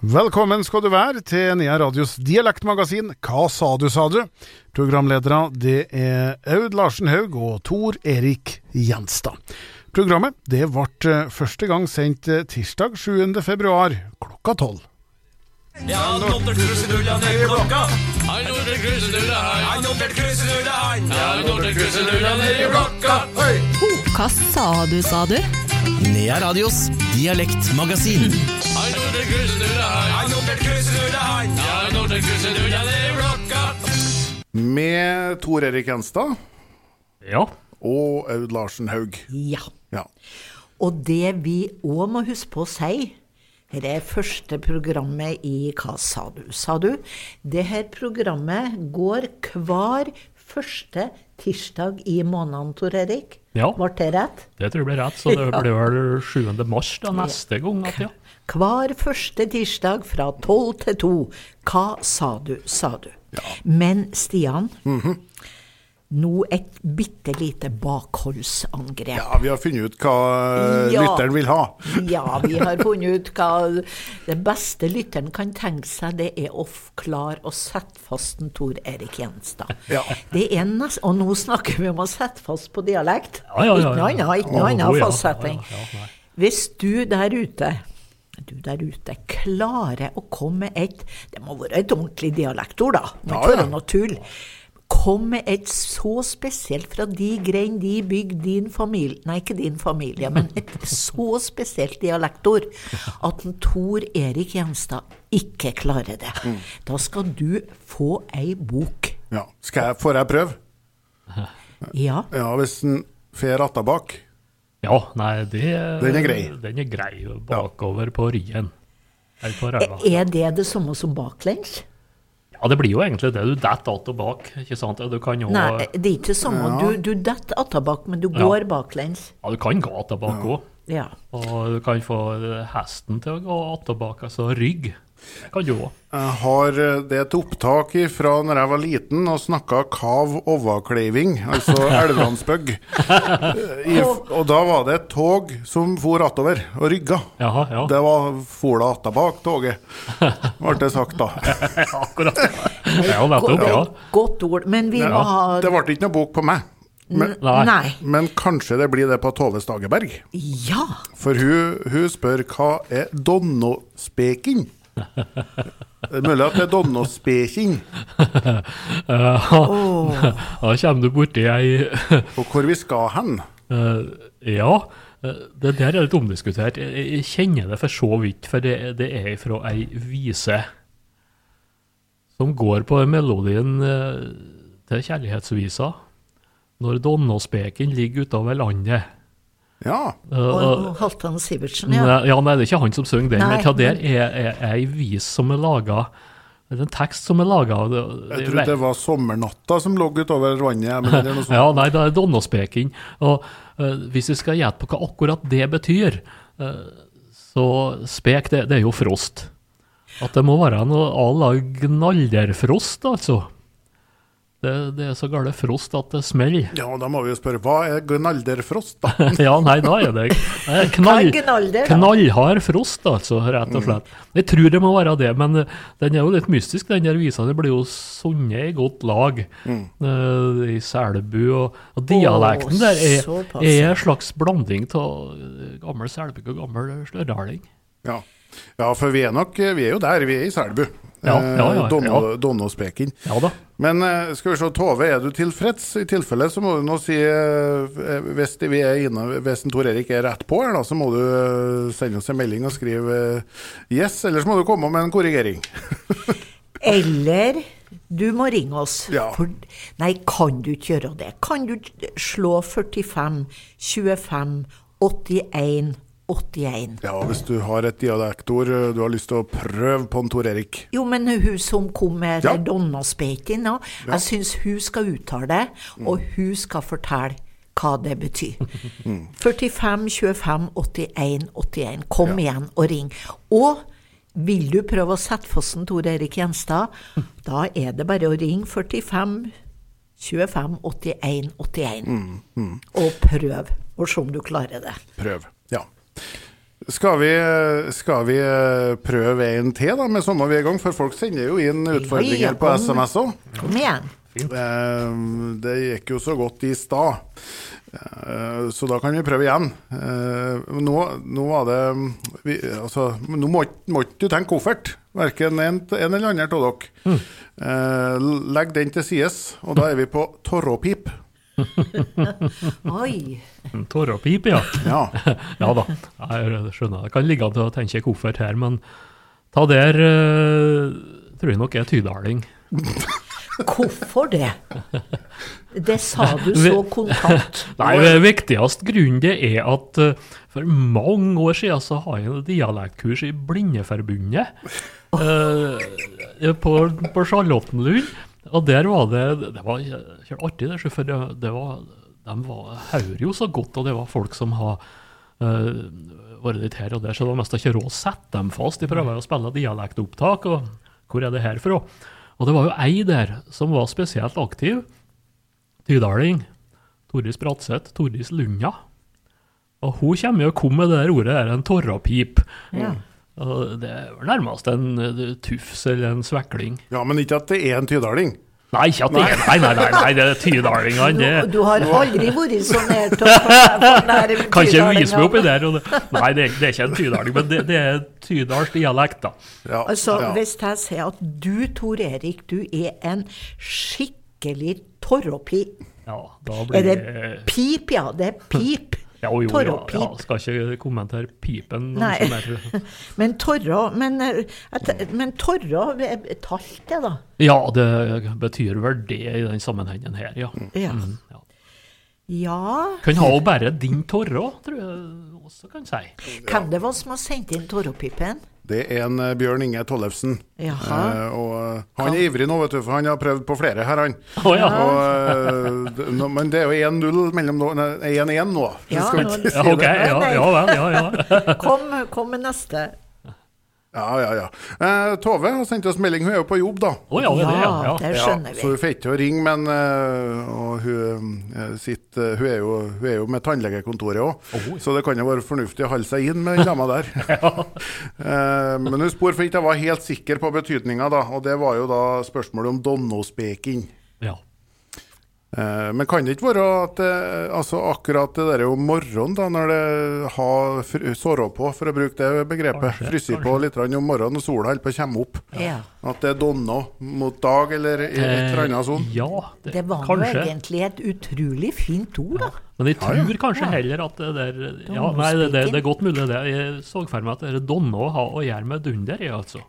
Velkommen skal du være til Nea Radios dialektmagasin Hva sa du, sa du? Programledere det er Aud Larsen Haug og Tor Erik Gjenstad. Programmet det ble eh, første gang sendt eh, tirsdag 7. februar klokka tolv. Ja, notert krusedulla ned klokka. Han notert krusedulla, han. Han notert krusedulla, han. Ja, notert krusedulla ned i blokka. Hva sa du, sa du? Nea Radios dialektmagasin. Med Tor Erik Enstad. Ja. og Aud Larsen Haug. Ja. Ja. Og det vi òg må huske på å si her er første programmet i Hva sa du, sa du? Det her programmet går hver første tirsdag i måneden, Tor Erik. Ja. Ble det rett? Det tror jeg ble rett, så det Ja. blir vel 7. mars da neste gang. At, ja. Hver første tirsdag fra tolv til to. Hva sa du, sa du? Men Stian, nå et bitte lite bakholdsangrep. ja, vi har funnet ut hva eh, Ja. lytteren vil ha. Ja, vi har funnet ut hva det beste lytteren kan tenke seg, det er å klare å sette fast en Tor Erik Gjenstad. Ja. Det er nest, og nå snakker vi om å sette fast på dialekt. Ja, ja, ja, Ikke noe ja. annet, ikke noe annet fastsetting. ja, ja, nei. Hvis du der ute du der ute klarer å komme med et Det må være et ordentlig dialektord, da. Må Ja, ikke være ja. noe tull. Kom med et så spesielt fra de grein, de bygg, din familie Nei, ikke din familie, men et så spesielt dialektord at en Tor Erik Gjenstad ikke klarer det. Mm. Da skal du få ei bok. Ja. Skal jeg, får jeg prøve? Ja. Ja, hvis en fer ratta bak. ja, nei, det Den er grei. Den er grei bakover på ryggen. Er på. Er det det samme som baklengs? Ja, det blir jo egentlig det. Du detter att og bak, ikke sant? Du kan jo Nei, det er ikke det samme. Du, du detter attabak, men du Ja. går baklengs. ja, du kan gå tilbake òg. Ja. Og du kan få hesten til å gå tilbake, altså rygg. Kan du òg. Jeg har eh, det er et opptak fra når jeg var liten og snakka kav ovakleiving, altså Elvelandsbygg. Eh, Og da var det et tog som for attover og rygga. Jaha, ja. Det var for det atta bak toget, ble det sagt da. Akkurat. Ja, nettopp. Ja. Godt ord. Men vi må ha det ble ikke noe bok på meg. Men. Nei. men kanskje det blir det på Tove Stageberg. Ja. For hun, hun spør hva er donnospeking? Det er mulig at det er donnospeking, Da kommer du borti ei og hvor vi skal hen. Eh, ja, eh, det der er litt omdiskutert. Jeg, kjenner det for så vidt, for det, det er fra ei vise som går på melodien eh, til kjærlighetsvisa. Når Donnåspeken ligger utover landet. Ja. Og, Halvdan Sivertsen, ja. Nei, ja, nei, det er ikke han som synger den, men hva der er, er, er ei vis som er laga Det er en tekst som er laga Jeg trodde det var sommernatta som lå utover vannet. Men det er noe sånt. Ja, nei, det er 'Donnerspeking'. Og uh, hvis vi skal gjette på hva akkurat det betyr, uh, så spek, det, det er jo frost. At det må være noe à la gnalderfrost, altså. Det, det er så gale frost at det smeller. Ja, da må vi jo spørre, hva er gnalderfrost, da? ja, nei, da er det eh, knall, knallhard frost, altså, rett og slett. Jeg tror det må være det, men eh, den er jo litt mystisk, den der visa. Det blir jo sunnet i godt lag eh, i Selbu, og, og dialekten der er, er en slags blanding av gammel selbu og gammel størdaling. Ja. ja, for vi er nok Vi er jo der, vi er i Selbu. Ja, ja, ja, Donno, ja. Da. Men eh, skal vi se, Tove, er du tilfreds? I tilfelle så må du nå si eh, Hvis vi er inne, hvis Tor Erik er rett på her, da, så må du eh, sende oss en melding og skrive eh, yes, eller så må du komme med en korrigering. Eller du må ringe oss. Ja. For, nei, kan du ikke gjøre det? Kan du slå 45 25 81 81? Ja, hvis du har et dialektord eh, du har lyst til å prøve på en Tor Erik. Jo, men hun som kom med Ja. ja. Donnaspeitin nå, jeg syns hun skal uttale det, og hun skal fortelle hva det betyr. 45 25 81 81. Kom igjen og ring. Og vil du prøve å sette fossen en Tor Erik Gjenstad, da er det bare å ringe 45 25 81 81. Og prøv, og se om du klarer det. Prøv. Skal vi, skal vi eh, prøve en til da, med samme vi er i gang? For folk sender jo inn utfordringer på. SMS òg. Kom igjen. Eh, det gikk jo så godt i stad. Eh, så da kan vi prøve igjen. Eh, nå, nå var det vi, altså, Nå må ikke du tenke koffert, verken en, en eller annen av dere. Eh, legg den til sides, og da er vi på torropip. Oi. En Tårepip, ja. Ja. Ja da, jeg skjønner. Det kan ligge an til å tenke koffert her, men ta der eh, tror jeg nok er tydaling. Hvorfor det? Det sa du så kontant. Nei, det viktigste grunnen det er at eh, for mange år siden så har jeg en dialektkurs i Blindeforbundet eh, på, på Charlottenlund. Og der var det Det var artig, det, for det, det var, de var, hører jo så godt, og det var folk som har uh, vært litt her og der, så det var mest ikke råd å sette dem fast. De prøver å spille dialektopptak, og hvor er det her fra? Og det var jo ei der som var spesielt aktiv. Tydaling. Toris Bratseth. Toris Lunda. Og hun kommer jo kom med det der ordet der, en torrapip. Ja. Og det er vel nærmest en eh, tufs eller en svekling. ja, men ikke at det er en tydaling. Nei, ikke at det er Nei, nei, nei, nei det er tydalingene. Du, Det du har aldri vært så nær til å kan ikke vise meg oppi der. Og det, nei, det er, det er ikke en tydaling, men det, det er tydalsk dialekt, da. Ja, Altså, ja. hvis jeg sier at du, Tor Erik, du er en skikkelig torropi Ja, da Er det pip, ja? Det er pip. Ja, jo, ja, ja, skal ikke kommentere pipen. Nei. Men torro Men, eh, men torra er talt, det, da? Ja, det betyr vel det i den sammenhengen her, ja. Ja. Mm, ja. ja. Kan ha bare din torrå, tror jeg også kan si. Hvem det var som har sendt inn torropipen? Det er en eh, Bjørn Inge Tollefsen. Jaha. Eh, og eh, han er ivrig nå, vet du, for han har prøvd på flere her, han. Oh, ja. Og, eh, men det er jo 1-0 mellom nå 1-1 nå. Ja, nå- si ja, okay, ja, ja ja, ja. Kom, kom med neste. Ja, ja, ja. Eh, Tove har sendt oss melding, hun er jo på jobb, da. Å ja, det det, ja. ja. det skjønner Så hun får ikke til å ringe, men eh, og hun, sitt, sitter, hun, er jo, hun er jo med tannlegekontoret òg, så det kan jo være fornuftig å holde seg inn med den dama der. Eh, men hun spurte for ikke jeg var helt sikker på betydninga, da, og det var jo da spørsmålet om donnospeking. ja. Eh, Men kan det ikke være at det, altså akkurat det der om morgenen, da, når det har såra på, for å bruke det begrepet, fryser på litt om morgenen og sola holder på å komme opp, Ja. at det er donna mot dag eller i et eller annet sånt? Eh, Ja, det, Det var kanskje. jo egentlig et utrolig fint ord, da. Men jeg tror kanskje heller at det der Ja, nei, det, det, det er godt mulig det. Jeg så for meg at det er donno har å gjøre med dunder, jeg, altså.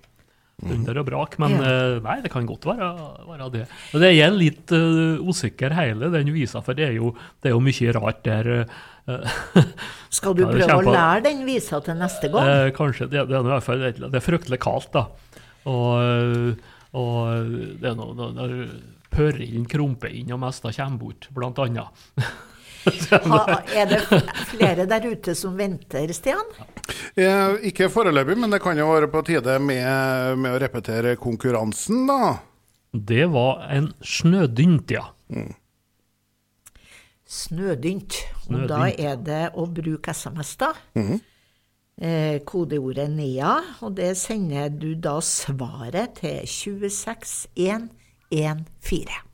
Dunder og brak. Men Ja. eh, nei, det kan godt være, være det. Og det er litt uh, usikker hele den visa, for det er jo, det er jo mye rart der. Uh, Skal du prøve å lære den visa til neste gang? Uh, kanskje. Det, det er i hvert fall det er fryktelig kaldt, da. Og, og det er noe når- når krumper inn og mesta kommer bort, blant annet. Ha, er det flere der ute som venter, Stian? Eh, ikke foreløpig, men det kan jo være på tide med, med å repetere konkurransen, da. Det var en snødynt, ja. Snødynt. Og da er det å bruke SMS, da. eh, kodeordet NEA, og det sender du da svaret til 26114.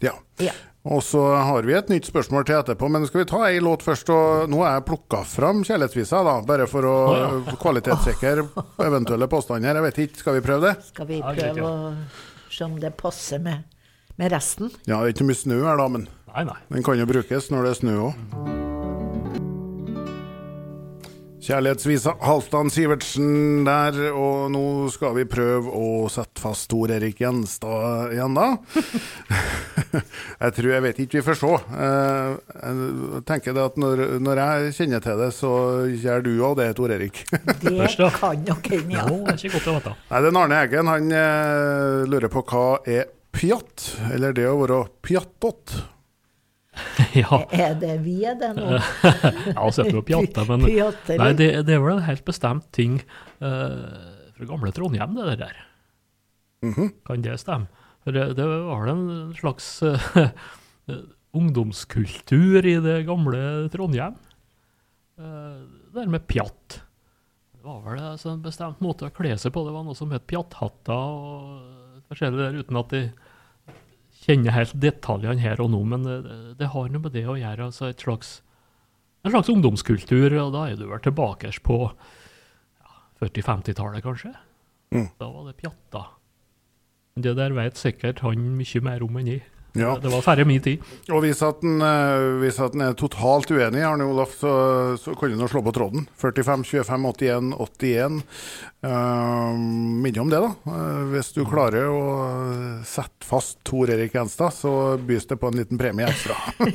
Ja. Ja. Og så har vi et nytt spørsmål til etterpå, men skal vi ta ei låt først? Og nå har jeg plukka fram kjærlighetsvisa, da, bare for å kvalitetssikre eventuelle påstander. Jeg vet ikke, skal vi prøve det? Skal vi prøve å se om det passer med, med resten? Ja, det er ikke mye snø her, da, men Nei, nei. den kan jo brukes når det er snø òg. Kjærlighetsvisa Halvdan Sivertsen der, og nå skal vi prøve å sette fast Tor Erik Gjenstad igjen, da. jeg tror jeg vet ikke, vi får se. Eh, Jeg tenker det at når, når jeg kjenner til det, så gjør du òg det, Tor Erik. Det kan nok hende, Ja, ja. det er ikke godt å vite. Nei, det er Arne Eggen. Han eh, lurer på hva er pjatt, eller det å være pjattot. Ja, Er det vi er det nå? ja vi er jo jo pjatte, men Nei, det, det er vel en helt bestemt ting uh, fra gamle Trondheim, det der. Kan det stemme? For det, det var vel en slags uh, ungdomskultur i det gamle Trondheim. Uh, det der med pjatt. Det Det var vel altså, en bestemt måte å kle seg på. Det var noe som het pjatthatter og forskjellig der, uten at de kjenner helt detaljene her og nå. Men det, det har noe med det å gjøre. altså et slags, En slags ungdomskultur, og da er du vel tilbake på ja, 40-50-tallet, kanskje. Mm. Da var det pjatta. Det der vet sikkert han mye mer om enn jeg. Ja. Det var færre min tid. Og eh, hvis at en er totalt uenig, Arne Olaf, så, så kan du nå slå på tråden. 45 25 81 81. Uh, Minne om det, da. Uh, hvis du klarer å sette fast Tor Erik Gjenstad, så bys det på en liten premie ekstra.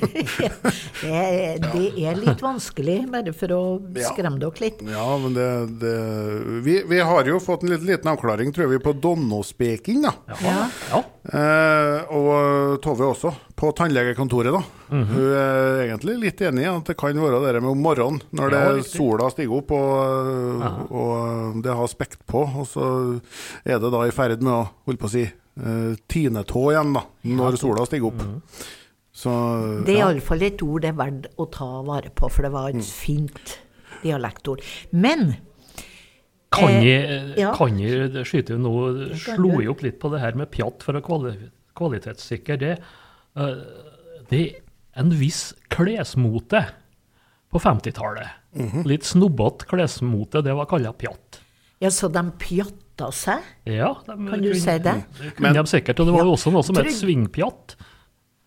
Det er, det er litt vanskelig, bare for å Ja. skremme dere litt. ja, men det, det vi, vi har jo fått en liten, liten avklaring, tror vi, på Donno-speking, da. Ja. Ja. Uh, og Tove også, på tannlegekontoret. da. Mhm. Hun er egentlig litt enig i at det kan være det med om morgenen, når det Ja, sola stiger opp og, og det har spekt på. Og så er det da i ferd med å holde på å si eh, tinetå igjen, da, når sola stiger opp. Mhm. Så Det er ja. iallfall et ord det er verdt å ta vare på, for det var Mm. fint dialektord. Men Kan Eh, jeg, ja. kan jeg skyte nå? Slo jeg opp litt på det her med pjatt for å kvalitetssikre det. Eh, Det er en viss klesmote på 50-tallet. Mhm. Litt snobbete klesmote, det var kalla pjatt. ja, så de pjatta seg? Ja, de, Kan du si det? Det kunne de sikkert, og det var jo også noe som het svingpjatt.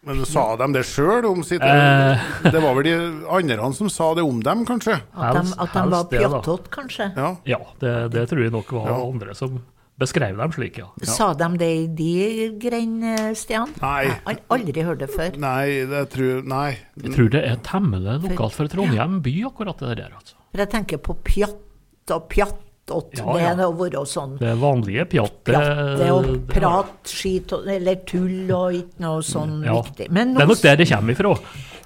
Men sa de det sjøl om sitt Eh. Det var vel de andre som sa det om dem, kanskje? At de, at de var pjattete, kanskje? Ja. Ja, det, det tror jeg nok var Ja. andre som beskrev dem slik, ja. Sa de det i de greiene, Stian? Nei. Jeg har aldri hørt det før. Nei, det tror Nei. Jeg tror det er temmelig lokalt for Trondheim by, akkurat det der, altså. For jeg tenker på pjatt og pjatt, Ja, Det ja. er å være sånn Det vanlige pjattet pjatte og det- prat, skit og, eller tull og ikke noe sånn Ja. viktig. Men Det er nok der det kommer ifra.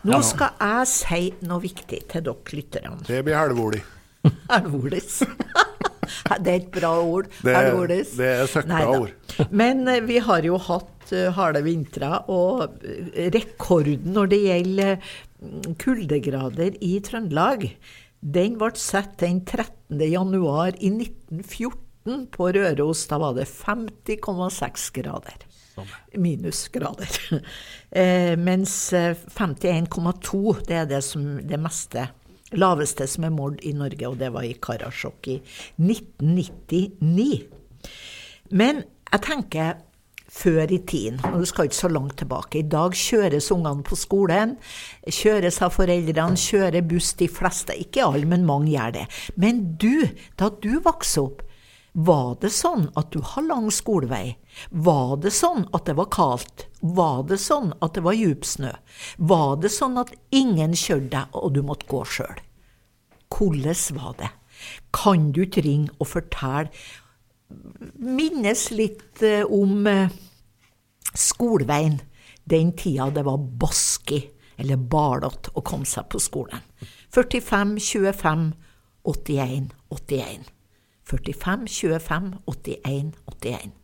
nå skal jeg si noe viktig til dere lytterne. Det blir helvordig. Helvordes. Det er et bra ord. Det er- det er søkk bra Neida. ord. Men eh, vi har jo hatt eh, harde vintre, og eh, rekorden når det gjelder mm, kuldegrader i Trøndelag, den ble satt den 13. januar i 1914 på Røros. Da var det 50,6 grader. Minusgrader. Eh, mens eh, 51,2 det er det, som, det meste laveste som er målt i Norge, og det var i Karasjok i 1999. Men jeg tenker før i tiden, og du skal ikke så langt tilbake. I dag kjøres ungene på skolen, kjøres av foreldrene, kjører buss de fleste. Ikke alle, men mange gjør det. Men du, da du vokste opp, var det sånn at du har lang skolevei? Var det sånn at det var kaldt? Var det sånn at det var djup snø? Var det sånn at ingen kjørte deg, og du måtte gå sjøl? Hvordan var det? Kan du ikke ringe og fortelle Minnes litt eh, om eh, skoleveien den tida det var baski eller barlott å komme seg på skolen. 45, 25, 81, 81. 45, 25, 81, 81.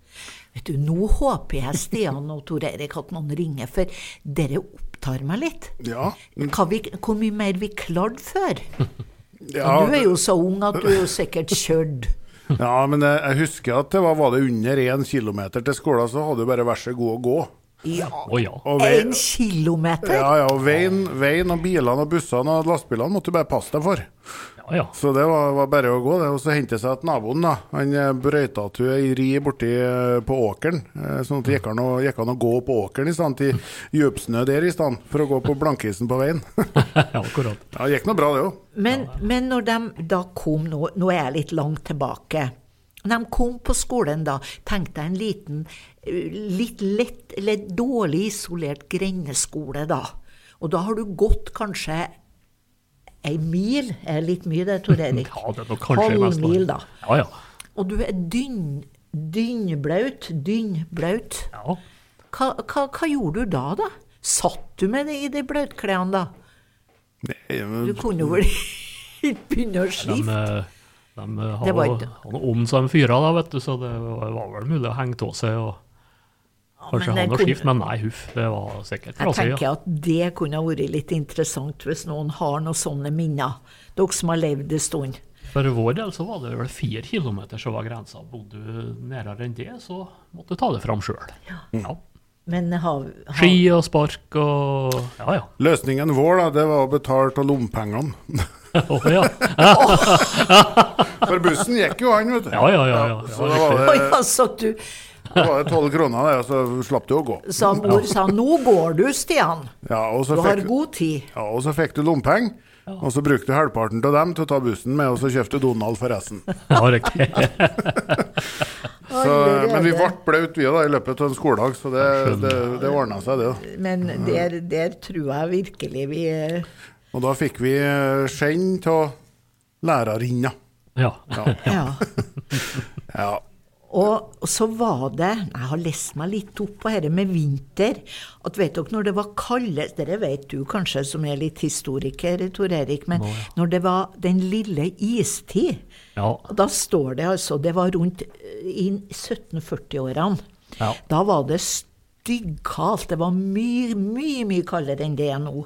Vet du, Nå håper jeg Stian og Tor Erik at noen ringer, for dere opptar meg litt. Ja. Hva vi, hvor mye mer vi klarte før. Ja, du er jo så ung at du er jo sikkert kjørt. ja, men jeg, jeg husker at det var, var det under én kilometer til skolen, så hadde du bare vær så god å gå. Ja, Å ja. En kilometer! ja, ja, og veien, veien og bilene og bussene og lastebilene måtte du bare passe deg for. Ja, ja. Så det var, var bare å gå, det. Og så hente seg at naboen, da. Han eh, brøyta til ei ri borti eh, på åkeren. eh, Sånn at det gikk an å, gikk an å gå på åkeren i stedet til djupsnø der i stedet, for å gå på blankisen på veien. ja akkurat. Ja, det gikk nå bra, det òg. Men, men når de da kom nå, nå er jeg litt langt tilbake. Når de kom på skolen da, tenkte jeg en liten, litt lett, eller dårlig isolert grendeskole da. Og da har du gått kanskje ei mil, er litt mye det, Tor Erik? Ja, det er nok kanskje mest Halvmil, da. Ja, ja. Og du er dynn, dynnblaut, dynnblaut. ja. Hva, hva, hva gjorde du da, da? Satt du med det i de blautklærne da? Nei, men... Du kunne vel ikke begynne å skifte? De, de hadde var har ikke- noe om som fyra, da, vet du, så det var, var vel mulig å henge av seg og kanskje han har kunne- skift, men nei, huff, det var sikkert Jeg tenker Ja. at det kunne ha vært litt interessant hvis noen har noen sånne minner. Dere som har levd en stund. For vår del så var det vel fire kilometer som var grensa. Bodde du nærmere enn det, så måtte du ta det fram sjøl. Ja. Men har, har Ski og spark og Ja, ja. Løsningen vår da, det var å betale av lommepengene. Å, ja. For bussen gikk jo an, vet du. Ja, ja, ja, ja. Så det... Oi, det, altså, du da var tolv 12 kroner, det, så slapp du å gå. Så mor sa 'nå går du, Stian'. Ja, og så Du har fikk, god tid. ja, og så fikk du lompenger. Og så brukte du halvparten av dem til å ta bussen med, og så kjøpte du Donald for resten. ja riktig. Så, men vi ble blaut vi da i løpet av en skoledag, så det, det, det ordna seg, det. da. Men der, der tror jeg virkelig vi eh, Og da fikk vi eh, skjenn av lærerinna. Ja. Ja. Ja. Og så var det Jeg har lest meg litt opp på dette med vinter. At vet dere, når det var kaldest, Dere vet du kanskje, som er litt historiker, Tor Erik. Men når det var den lille istid, Ja. da står det altså Det var rundt eh, i 1740-årene. Ja. Da var det styggkaldt. Det var mye, mye, mye kaldere enn det er nå.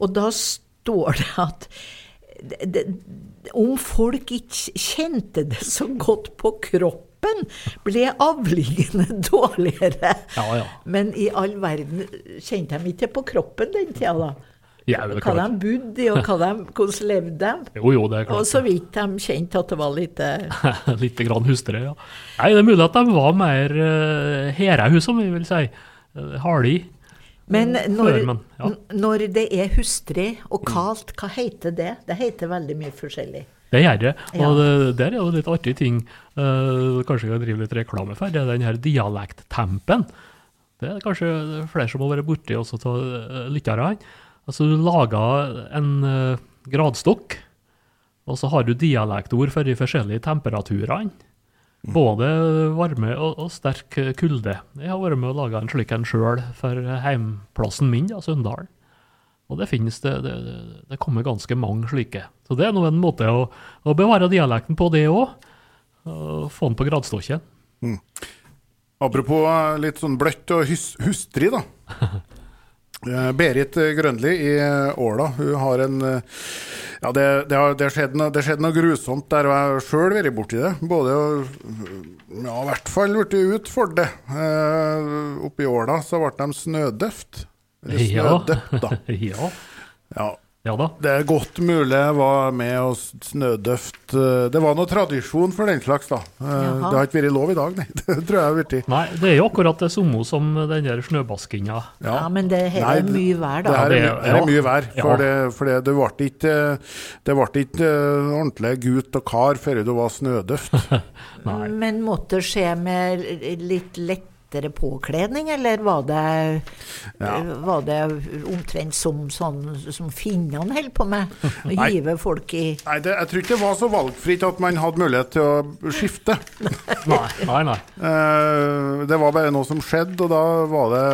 Og da står det at det, det, om folk ikke kjente det så godt på kroppen, ble avlingene dårligere. Ja, ja. Men i all verden kjente de ikke på kroppen den tida, da. Ja, Hva de bodde i, og hva de, hvordan levde de. Jo, jo, det er Og så vidt de kjente at det var litt eh, Litt grann hustere, ja. Nei, det er mulig at de var mer uh, herehus, som vi vil si. Uh, Harde i. Men når, Før, men, ja. når det er hustrig og kaldt, hva heter det? Det heter veldig mye forskjellig. Det gjør det. Ja. Og det, der er jo litt artig ting, Uh, kanskje jeg kan drive litt reklame for, det er den her dialekttempen. Det er kanskje flere som har vært borti også av uh, lytterne. Altså, du lager en uh, gradstokk, og så har du dialektord for de forskjellige temperaturene. Både varme og, og sterk kulde. Jeg har vært med å lage en slik en sjøl for heimplassen min, da, Sunndal. Og det finnes det, det, det- kommer ganske mange slike. Så det er nå en måte å, å bevare dialekten på det òg. Få den på gradstokken. Apropos eh, litt sånn bløtt og hus hustrig, da. Eh, Berit Grønli i eh, Åla, hun har en eh, Ja, det, det har det skjedd noe, det har skjedd noe grusomt der, og jeg har sjøl vært borti det. Både og Ja, i hvert fall blitt utfordret. for. Eh, Oppe i Åla så ble de snødøft. Eller Ja. snødøpt, da. ja. Ja. ja da. Det er godt mulig jeg var med og snødøft eh, Det var noe tradisjon for den slags, da. Eh, Jaha. Det har ikke vært lov i dag, nei. Det tror jeg har blitt. Nei, det er jo akkurat det samme som den der snøbaskinga. Ja, men det her Nei, er mye vær, Det da. er, det- her er ja. mye vær. Ja. For, det, for det, det ble ikke, det ble ikke eh, ordentlig gutt og kar før du var snødøft. Nei. Men måtte det skje med litt lettere påkledning, eller var det, Ja. var det omtrent som, sånn, som finnene holder på med? Å hive folk i Nei, det, Jeg tror ikke det var så valgfritt at man hadde mulighet til å skifte. Nei, nei. nei. Eh, det var bare noe som skjedde, og da var det,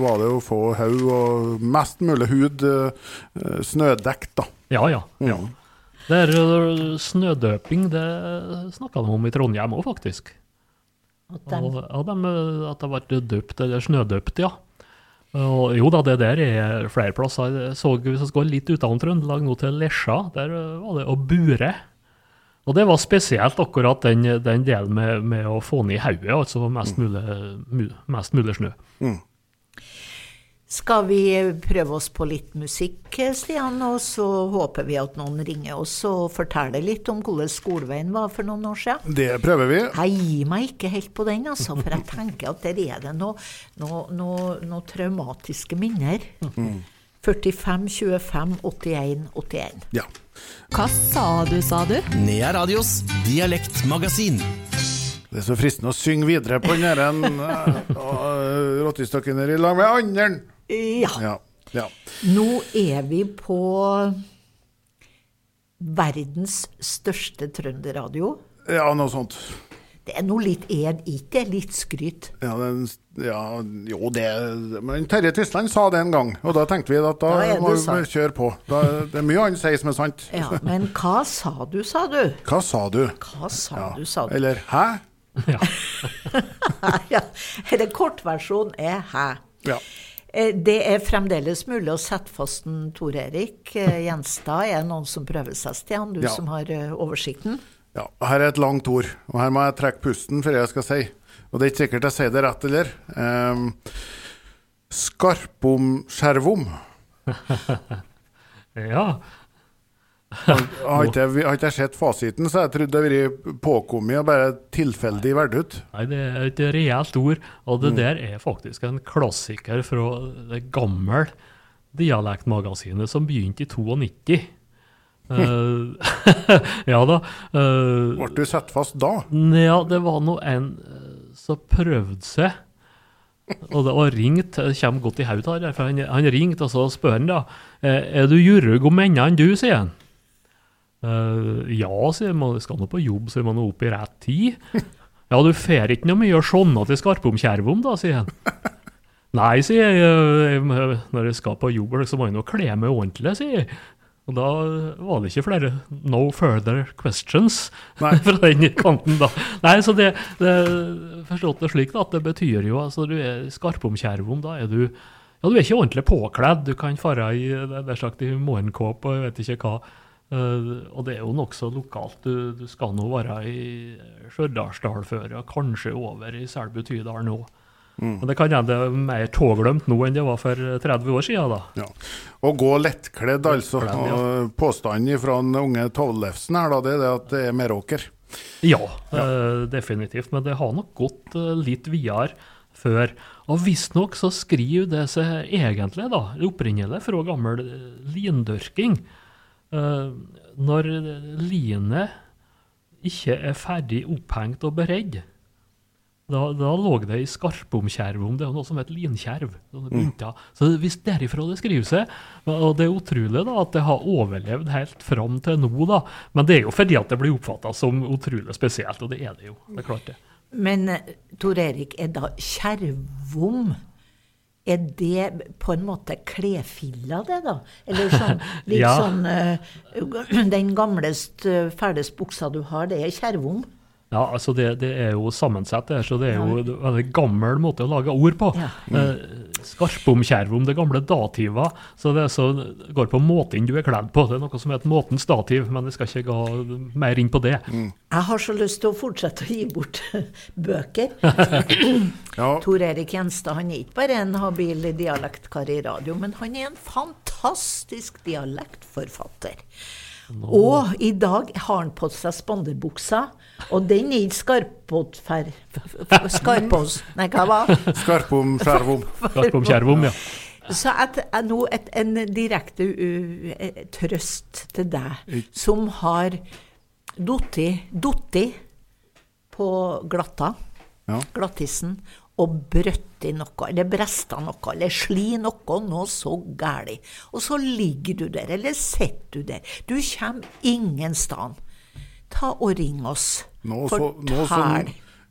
var det å få haug og mest mulig hud eh, snødekt, da. Ja, ja. ja. Det er snødøping, det snakka de om i Trondheim òg, faktisk. At de, Og, ja, de, at det ble døpt, eller snødøpt, ja. Og, jo da, det der er flere plasser. Jeg så, hvis vi går litt utenom Trøndelag, nå til Lesja, der øh, var det å bure. Og det var spesielt akkurat den, den delen med, med å få ned hodet, altså mest mulig, mest mulig snø. Skal vi prøve oss på litt musikk, Stian? Og så håper vi at noen ringer oss og forteller litt om hvordan skoleveien var for noen år siden. Det prøver vi. Jeg gir meg ikke helt på den, altså, for jeg tenker at der er det noen noe, noe, noe traumatiske minner. 45, 25, 81, 81. Ja. Hva sa du, sa du? Nea Radios dialektmagasin. Det er så fristende å synge videre på den der uh, rottestokken her i lag med andre. Ja. Ja. ja. Nå er vi på verdens største trønderradio. Ja, noe sånt. Det er noe litt ed, ikke litt skryt. Ja, den, ja jo, det Men Terje Tysland sa det en gang, og da tenkte vi at da, Da må vi kjøre på. Da, det er mye han sier som er sant. Ja, men hva sa du, sa du? Hva sa du? Hva sa Ja. du, sa du? Eller hæ? ja. Eller kortversjonen er hæ. Ja. Eh, Det er fremdeles mulig å sette fast en Tor Erik eh, Gjenstad. Er det noen som prøver seg, Stian? Du Ja. som har eh, oversikten? Ja, her er et langt ord, og her må jeg trekke pusten før jeg skal si. Og det er ikke sikkert jeg sier det rett heller. Um, Skarpomskjervom. Ja. Har har ikke jeg- sett fasiten, så jeg trodde det hadde vært påkommet og bare tilfeldig valgt ut. Nei, det er et reelt ord, og det der er faktisk en klassiker fra det gamle dialektmagasinet som begynte i 92. Eh, ja da. Uh, Ble du satt fast da? Ja, det var nå en eh, som prøvde seg. Og det var ringt, det kommer godt i hodet her, for han, han ringte og så spør han da, «Eh, er du Jurug om mennene du, sier han. «Eh, ja, sier man, skal nå på jobb, så er man opp i rett tid. Ja, du fer ikke noe mye å skjønne til Skarpomkjervom da, sier han. Nei, sier jeg, «eh, jeg, når jeg skal på jobb, så må jeg nå kle meg ordentlig, sier jeg. Og da var det ikke flere no further questions Nei. fra den kanten, da. Nei, så det, det forstått det slik da, at det betyr jo altså du er skarpomkjervom, da er du ja, du er ikke ordentlig påkledd. Du kan fare i det er sagt, i morgenkåpe og jeg vet ikke hva. Eh, og det er jo nokså lokalt. Du, du skal nå være i Stjørdalsdal før, og kanskje over i Selbu-Tydal nå. Men det kan hende det er mer tåglemt nå enn det var for 30 år siden. da. Ja. Å gå lettkledd, altså. Lettkledd, ja. Påstanden fra den unge Tollefsen her, da, det er det at det er Meråker. Ja, eh, definitivt. Men det har nok gått uh, litt videre før. Og visstnok så skriver det seg egentlig, da, opprinnelig fra gammel lindørking. Eh, når linet ikke er ferdig opphengt og beredd, da, da lå det i skarpomkjervom. Det er noe som heter linkjerv. bunter. Så hvis derifra det skriver seg, og det er utrolig da, at det har overlevd helt fram til nå, da. Men det er jo fordi at det blir oppfatta som utrolig spesielt, og det er det jo. Det er klart det. Men eh, Tor Erik, er da kjervom Er det på en måte klefilla, det, da? Eller sånn, litt Ja. sånn eh, Den gamlest, fæleste buksa du har, det er kjervom? Ja, altså det, det er jo sammensett, det her, så det er jo en veldig gammel måte å lage ord på. Ja. Eh, Skarpomkjervom, det gamle dativa. Så det, er så, går på måten du er kledd på. Det er noe som heter måtens dativ, men jeg skal ikke gå mer inn på det. Jeg har så lyst til å fortsette å gi bort bøker. Ja, Tor Erik Gjenstad han er ikke bare en habil dialektkar i radio, men han er en fantastisk dialektforfatter. Og i dag har han på seg spanderbuksa, og den er ikke skarpåtfer... Skarpås... Nei, hva var det? Skarpom skjervom, ja. Så at, at nå et, en direkte uh, trøst til deg, som har dotti på glatta, Ja. glattisen, og brøtte i noe, eller bresta noe, eller sli noe, noe så gæli. Og så ligger du der, eller sitter du der. Du kommer ingen sted. Ta og ring oss. Nå så, nå så,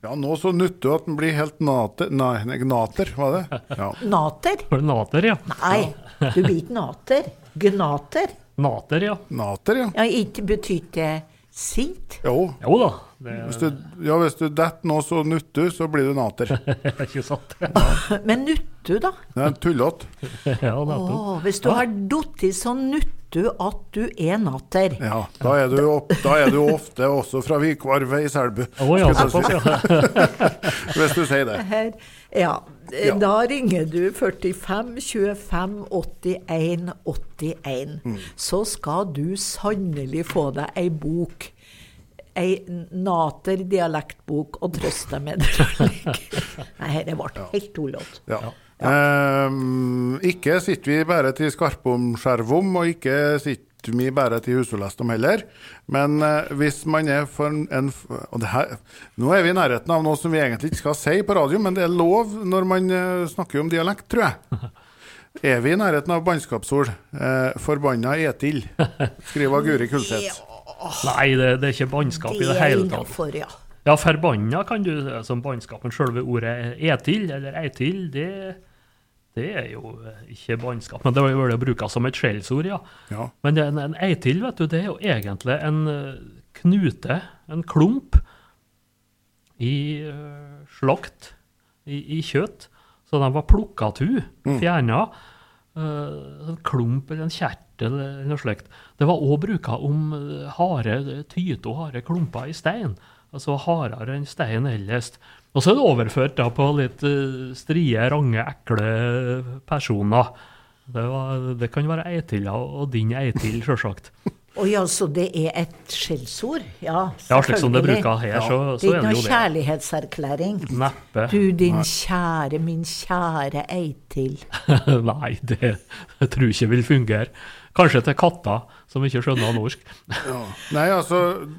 ja, nå så nytter at den blir helt nater, nei, gnater, var det? Ja. Nater? Var det Nater, ja. Nei, du blir ikke nater. Gnater. Nater, ja. Nater, ja. Ja, ikke betyr det sint? Jo. Jo da, det Hvis du, ja, hvis du detter nå så nuttu, så blir du nater. er ikke sant. Men nuttu, da? Det er tullete. Ja. Å, hvis du har dotti, så nuttu at du er nater. Ja, da er, du opp, da er du ofte også fra Vikvarvet i Selbu, Oh, ja, Skal ja. hvis du sier det. Her, ja, Ja. da ringer du 45 25 81 81. Mm. Så skal du sannelig få deg ei bok. Ei nater dialektbok, og trøste med det. Nei, det ble helt tullete. Ja. Ehm, ikke sitter vi bare til Skarpomskjervom, og ikke sitter vi bare til Husolestom heller. Men uh, hvis man er for en, en og det her, Nå er vi i nærheten av noe som vi egentlig ikke skal si på radio, men det er lov når man uh, snakker om dialekt, tror jeg. Er vi i nærheten av bannskapsord? Eh, forbanna etil, skriver Guri Kulseth. Nei, det, det er ikke bannskap i Det hele tatt. Innenfor, ja. Ja, forbanna kan du som bannskapen. sjølve ordet etil, eller eitil, det, det er jo eh, ikke bannskap. Men det var jo vel å bruke som et skjellsord, ja. Ja. Men det, en, en eitil, vet du, det er jo egentlig en eh, knute, en klump, i eh, slakt, i, i kjøtt, Så de var plukka tu, fjerna. eh, en klump eller en kjertel eller noe slikt. Det var òg bruka om hare, harde tyte og harde klumper i stein. Altså hardere enn stein ellers. Og så er det overført da på litt eh, strie, range, ekle personer. Det, var, det kan være Eitilla og din Eitil, sjølsagt. Å ja, så det er et skjellsord? Ja, Ja, slik som det bruker her, så, ja. så er det jo det noe er det. kjærlighetserklæring. Neppe. Du din kjære, min kjære Eitil. Nei, det, jeg tror jeg ikke vil fungere. Kanskje til katter som ikke skjønner norsk. Nei, altså,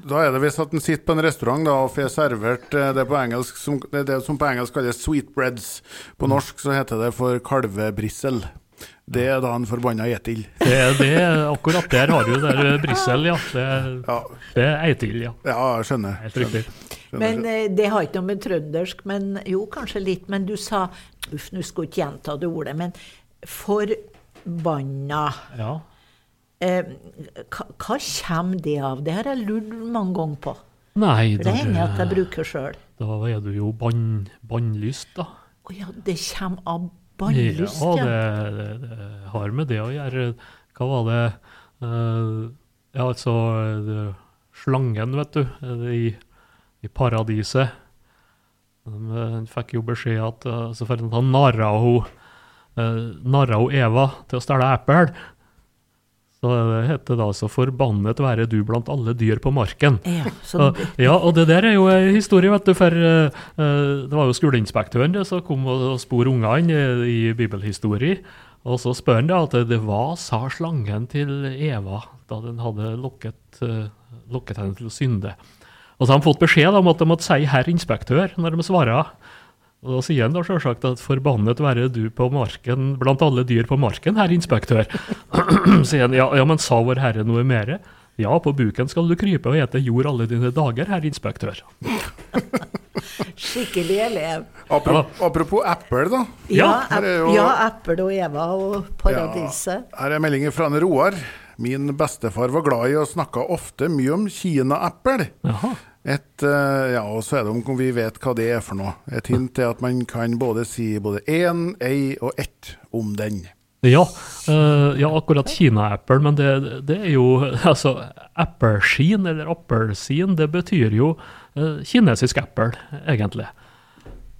da er det hvis at en sitter på en restaurant da, og får servert eh, det, på engelsk, som, det, det som på engelsk kalles sweetbreads. På norsk så heter det for kalvebrissel. Det er da en forbanna etil. Det, det, akkurat der har du der Brussel, ja. Det, Ja, det er Eitil, ja. ja, jeg skjønner. Helt riktig. Men eh, det har ikke noe med trøndersk, men jo, kanskje litt. Men du sa Uff, nå skulle jeg ikke gjenta det ordet, men forbanna. Ja. Eh, hva, hva kommer det av? Det har jeg lurt mange ganger på. Nei, For det hender at jeg bruker sjøl. da er du jo bann, bannlyst, da. Å ja, det kommer av bannlyst, ja, det, det, det har med det å gjøre. Hva var det uh, Ja, altså det, Slangen, vet du, i, i paradiset. Han fikk jo beskjed at uh, så at han narra hun, uh, narra hun Eva til å stjele eple. Så det heter da altså 'Forbannet være du blant alle dyr på marken'. Ja, så Og, ja, og det der er jo en historie, vet du, for eh, eh, det var jo skoleinspektøren det, som kom og, og spor ungene i, i bibelhistorie. Og så spør han da at det hva sa slangen til Eva da den hadde lokket, uh, lokket henne til å synde. Og så har han fått beskjed om at de måtte si 'herr inspektør' når de svarer. Og da sier han da selvsagt at 'forbannet være du på marken, blant alle dyr på marken, herr inspektør'. sier han, ja, ja, men sa vår herre noe mere? Ja, på buken skal du krype og ete jord alle dine dager, herr inspektør. skikkelig elev. Apropos, apropos eple, da. Ja, er jo- ja Eple og Eva og Paradiset. Ja, her er meldingen fra en Roar. Min bestefar var glad i og snakka ofte mye om kinaeple. Et, eh, ja, og så er det om vi vet hva det er for noe. Et hint er at man kan både si både én, ei og ett om den. Ja, uh, ja akkurat kinaeple, men det, det er jo Altså, appelsin eller appelsin, det betyr jo uh, kinesisk eple, egentlig.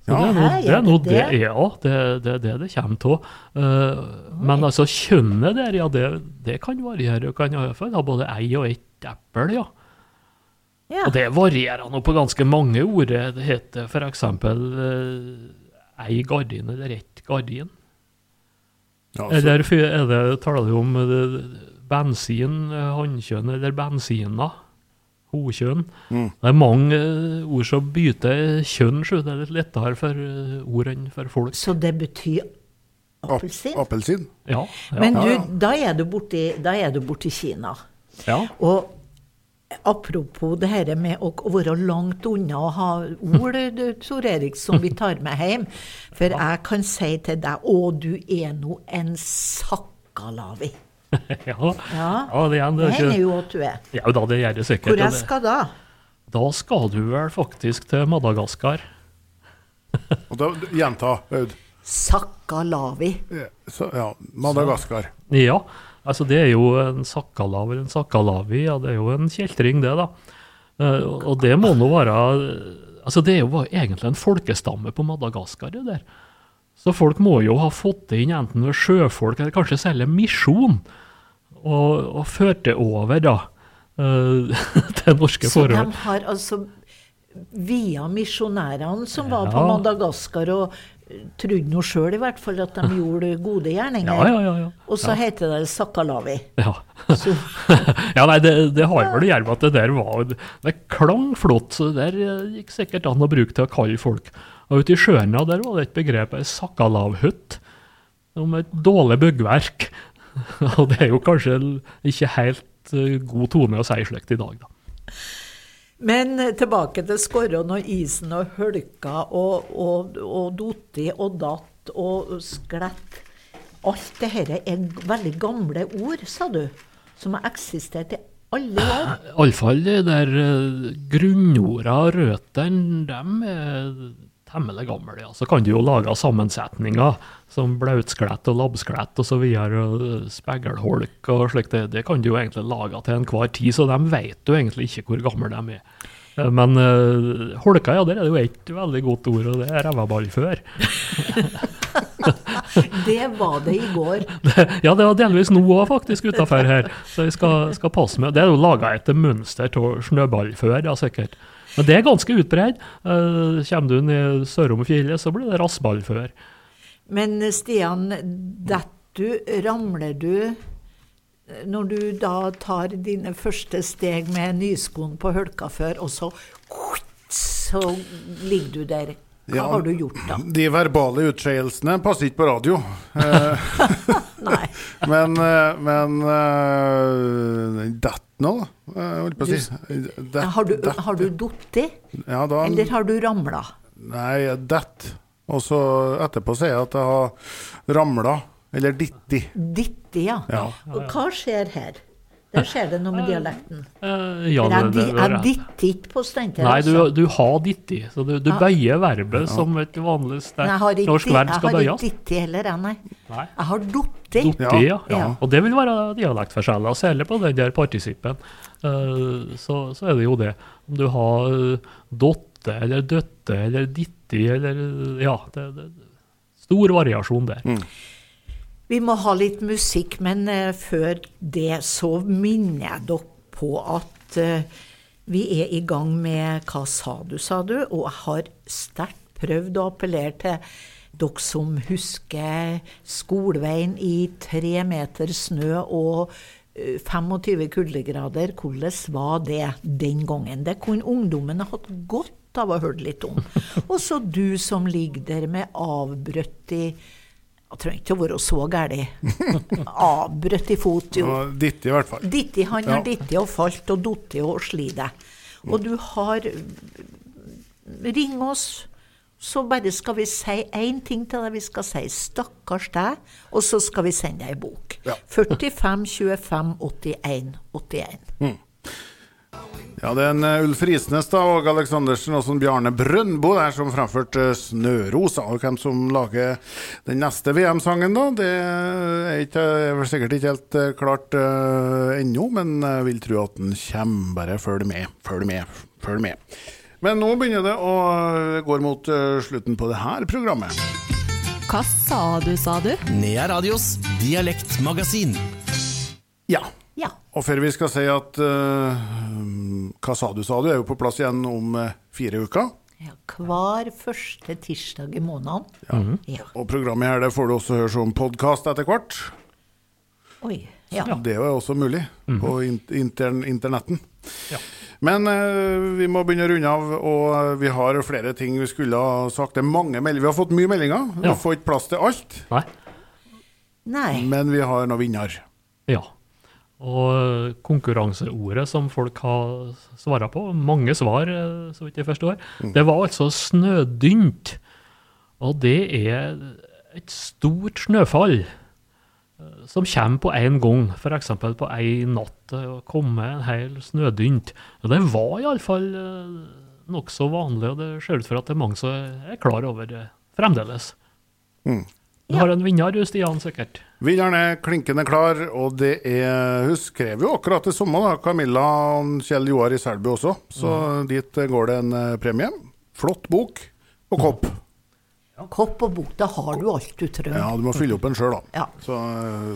Så Ja, det er noe det, er noe det det det. Ja, det det det det kommer av. men altså, kjønnet der, ja, det, det kan variere. Du kan iallfall ha både ei og ett eple, ja. Ja. Og det varierer nå på ganske mange ord. Det heter f.eks. Uh, ei gardin eller ett gardin. Ja, Eller er det, taler du om eh, bensin, eh, hannkjønn eller bensina? Hokjønn. Mm. Det er mange eh, ord som bytter kjønn, så det er litt lettere for eh, ord enn for folk. Så det betyr ap- appelsin? Appelsin. Ja. ja. Men du, da er du borti, da er du borti Kina. ja. Og apropos det her med å, være langt unna og ha ord, Tor Erik, som vi tar med hjem. For jeg kan si til deg Å, du er nå en sakkalavi. ja. Ja, ja, det, er, er hender ikke, jo at du er. ja da, det gjør det sikkert. Hvor jeg skal da? Da skal du vel faktisk til Madagaskar. Og da, gjenta, Aud. Sakkalavi. Ja, Så, ja, Madagaskar. Ja, altså det er jo en sakkalav eller en sakkalavi, ja, det er jo en kjeltring det, da. Eh, og- det må nå være Altså det er jo egentlig en folkestamme på Madagaskar, det der. Så folk må jo ha fått det inn enten ved sjøfolk eller kanskje selge misjon, og, og ført det over, da, eh, til norske Så de har altså via misjonærene som var på Madagaskar og trodde nå sjøl i hvert fall at de gjorde gode gjerninger. Ja, ja, ja. ja. Og så heter det sakkalavi. Ja. Ja, nei, det, det har vel å gjøre med at det der var Det klang flott, så det der eh, gikk sikkert an å bruke til å kalle folk. Og ute i sjøene der var det et begrep, ei sakkalavhytt, om et dårlig byggverk. Og det er jo kanskje ikke helt eh, god tone å si slikt i dag, da. Men eh, tilbake til Skorron og isen og hølka og, og, og dotti og datt og sklett. Alt det her er veldig gamle ord, sa du, som har eksistert i alle år. Iallfall de der uh, grunnorda røttene, dem er temmelig gamle. ja. Så kan du jo lage sammensetninger som blautsklett og labbsklett osv. eh, spegelholk og slikt. Det, det kan du jo egentlig lage til enhver tid, så de vet jo egentlig ikke hvor gamle de er. Eh, Men uh, holka, ja, der er det jo ett veldig godt ord, og det er rævaballfør. Det var det i går. Ja, det var delvis nå òg, faktisk, utafor her. Så vi skal, skal passe med. Det er jo laga etter mønster av snøballfør, ja, sikkert. Men det er ganske utbredt. Uh, kommer du ned sørom fjellet, så blir det rassballfør. Men Stian, detter du, ramler du når du da tar dine første steg med nyskoen på hølka før, og så så ligger du der. Hva Ja. har du gjort da? De verbale utskeielsene passer ikke på radio. Eh, Nei. men eh, men Dett nå, eh, holdt på å si. Har du, har du datt Ja, da eller har du ramla? Nei, dett. Og så etterpå sier jeg at jeg har ramla. Eller ditti. Ditti, ja. Ja. Og hva skjer her? Der skjer det noe med dialekten. Eh, ja, det, det, jeg, det er jeg ditter ikke på steinter. Nei, du, altså. du har ditti, så du, du Ja. bøyer verbet som et vanlig sterkt norsk verb skal bøyes. jeg har ikke dittig ditti heller, jeg, nei. Nei. Jeg har dotti. Dotti, ja. Ja. Og det vil være dialektforskjeller, særlig på den der partisippen. Eh, så, så er det jo det. Om du har eh, dotte eller døtte eller ditti eller Ja, det, det, stor variasjon der. Vi må ha litt musikk, men uh, før det så minner jeg dere på at uh, vi er i gang med Hva sa du, sa du? Og jeg har sterkt prøvd å appellere til dere som husker skoleveien i tre meter snø og eh, 25 kuldegrader. Hvordan var det den gangen? Det kunne ungdommen hatt godt av å høre litt om. Og så du som ligger der med avbrutt i Jeg trenger ikke å være så gæren. Avbrutt i fot, jo. Og ditti, i hvert fall. Ditti, han Ja. ditt i og falt og dotti og slitt. Og du har Ring oss, så bare skal vi si én ting til deg. Vi skal si 'stakkars deg', og så skal vi sende deg ei bok. Ja. 45 25 81 81. Ja, det er en eh, Ulf Risnes da, og Aleksandersen og sånn Bjarne Brøndbo der som fremførte 'Snørosa'. Og hvem som lager den neste VM-sangen, da, det er, ikke, er vel sikkert ikke helt eh, klart uh, ennå, men jeg vil tro at den kommer. Bare følg med, følg med, følg med. Men nå begynner det å eh, gå mot eh, slutten på det her programmet. Hva sa du, sa du? Nea Radios dialektmagasin. Ja. Ja. Og før vi skal si at uh, Hva sa du, sa du, er jo på plass igjen om uh, fire uker. ja. Hver første tirsdag i måneden. Ja. Og programmet her det får du også høre som podkast etter hvert. Oi. Ja. Så Det er jo også mulig på in intern internetten. Ja. Men uh, vi må begynne å runde av, og vi har flere ting vi skulle ha sagt. Det er mange meldinger. Vi har fått mye meldinger. Vi Ja. får ikke plass til alt, Nei? Nei. men vi har noen vinner. Ja. Og konkurranseordet som folk har svara på, mange svar, eh, så vidt jeg forstår, det var altså snødynt. Og det er et stort snøfall eh, som kommer på én gang, f.eks. på én natt. og kommer en hel snødynt. Og det var iallfall nokså vanlig, og det ser ut for at det er mange som er klar over det fremdeles. Du har en vinner, Stian, sikkert? Vinneren er klinkende klar, og det er Hun skrev jo akkurat det samme, da, Camilla og Kjell Joar i Selbu også. Så dit går det en eh, premie. Flott bok og kopp. Kopp og bok, da har du alt du trenger. Ja, du må fylle opp en sjøl, da. Ja. Så,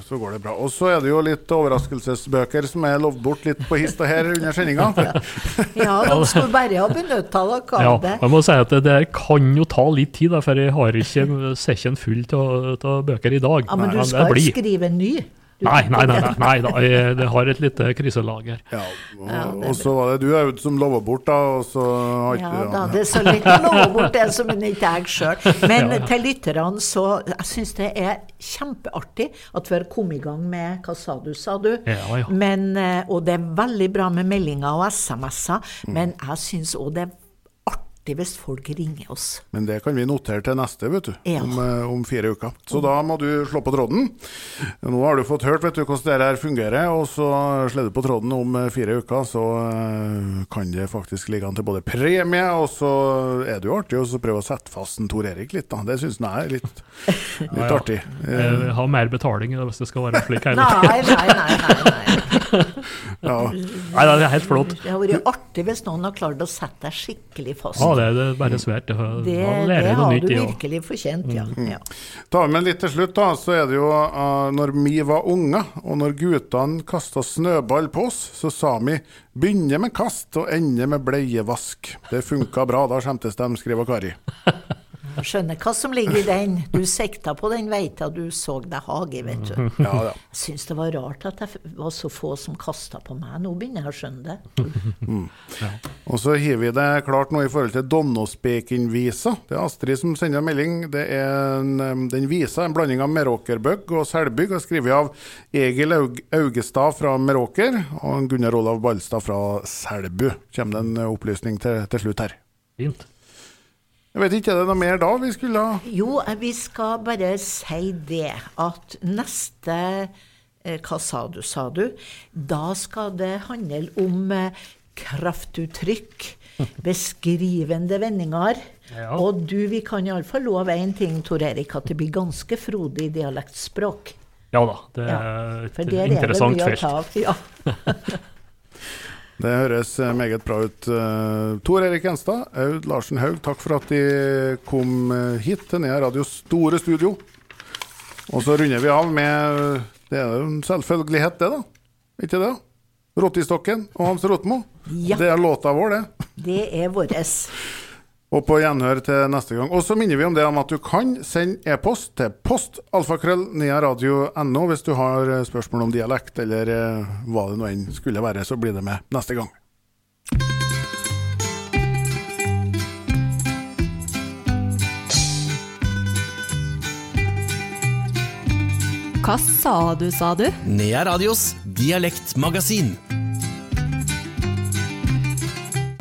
så går det bra. Og så er det jo litt overraskelsesbøker som er lovd bort litt på hista her under sendinga. Ja, de skulle bare ha benytta dere Ja, av det. jeg må si at det der kan jo ta litt tid, da, for jeg har ikke sekken full av bøker i dag. Ja, Men du skal jo ikke skrive en ny? Nei, nei, nei, nei, nei da, jeg, det har et lite kriselager. Ja, og, og så var det du Aud som lova bort, da. Og så har Ja ja, da, det er så litt å love bort det som en ikke jeg sjøl. Men til lytterne så Jeg syns det er kjempeartig at vi har kommet i gang med Hva sa du, sa du? Ja, ja. Men, eh, og det er veldig bra med meldinger og SMS-er, men jeg syns òg det er artig hvis folk ringer oss. Men det kan vi notere til neste, vet du. Ja. Om, eh, om fire uker. Så da må du slå på tråden. Nå har du fått hørt vet du, hvordan det her fungerer, og så slår du på tråden om eh, fire uker, så eh, kan det faktisk ligge an til både premie, og så er det jo artig å så prøve å sette fast en Tor Erik litt, da. Det syns jeg er litt, litt Ja, ja. artig. Jeg har mer betaling hvis det skal være slik hele Nei, nei, nei. nei, nei. ja. Nei, det er helt flott. Det har vært artig hvis noen har klart å sette deg skikkelig fast. Ja, det er det bare svært. Det, det, det har nytt. du virkelig fortjent, ja. Mm. ja. Ta med litt til slutt, da, så er det jo uh, når vi var unge, og når guttene kasta snøball på oss, så sa vi begynne med kast og ende med bleievask. Det funka bra, da skjemtes de, skriver Kari. Jeg skjønner hva som ligger i den. Du sikta på den veita du så deg hage i, vet du. Ja, ja. Jeg syns det var rart at det var så få som kasta på meg. Nå begynner jeg å skjønne det. Og så har vi det klart nå i forhold til Donnospekin-visa. Det er Astrid som sender melding. Det er en, den visa en blanding av Meråkerbøgg og Selbygg, og skrevet av Egil Aug Augestad fra Meråker og Gunnar Olav Balstad fra Selbu. Kommer det en uh, opplysning til, til slutt her. Fint. Jeg vet ikke, er det noe mer da vi skulle ha Jo, eh, vi skal bare si det at neste eh, Hva sa du, sa du? Da skal det handle om eh, kraftuttrykk, beskrivende vendinger. Ja. Og du, vi kan iallfall love én ting, Tor Erik, at det blir ganske frodig dialektspråk. Ja da, det Ja, er et For der er det interessant mye å felt. ta av. Ja. Det høres eh, meget bra ut. Eh, Tor Erik Gjenstad, Aud Larsen Haug, takk for at de kom eh, hit til Nea Radios store studio. Og så runder vi av med Det er jo en selvfølgelighet, det, da. Ikke det? Rottistokken og Hans Rotmo. Ja. Det er låta vår, det. Det er våres. Og på gjenhør til neste gang. Og så minner vi om det om at du kan sende e-post til postalfakrøllniaradio.no hvis du har eh, spørsmål om dialekt, eller eh, hva det nå enn skulle være, så blir det med neste gang. Hva sa du, sa du? Nea Radios dialektmagasin.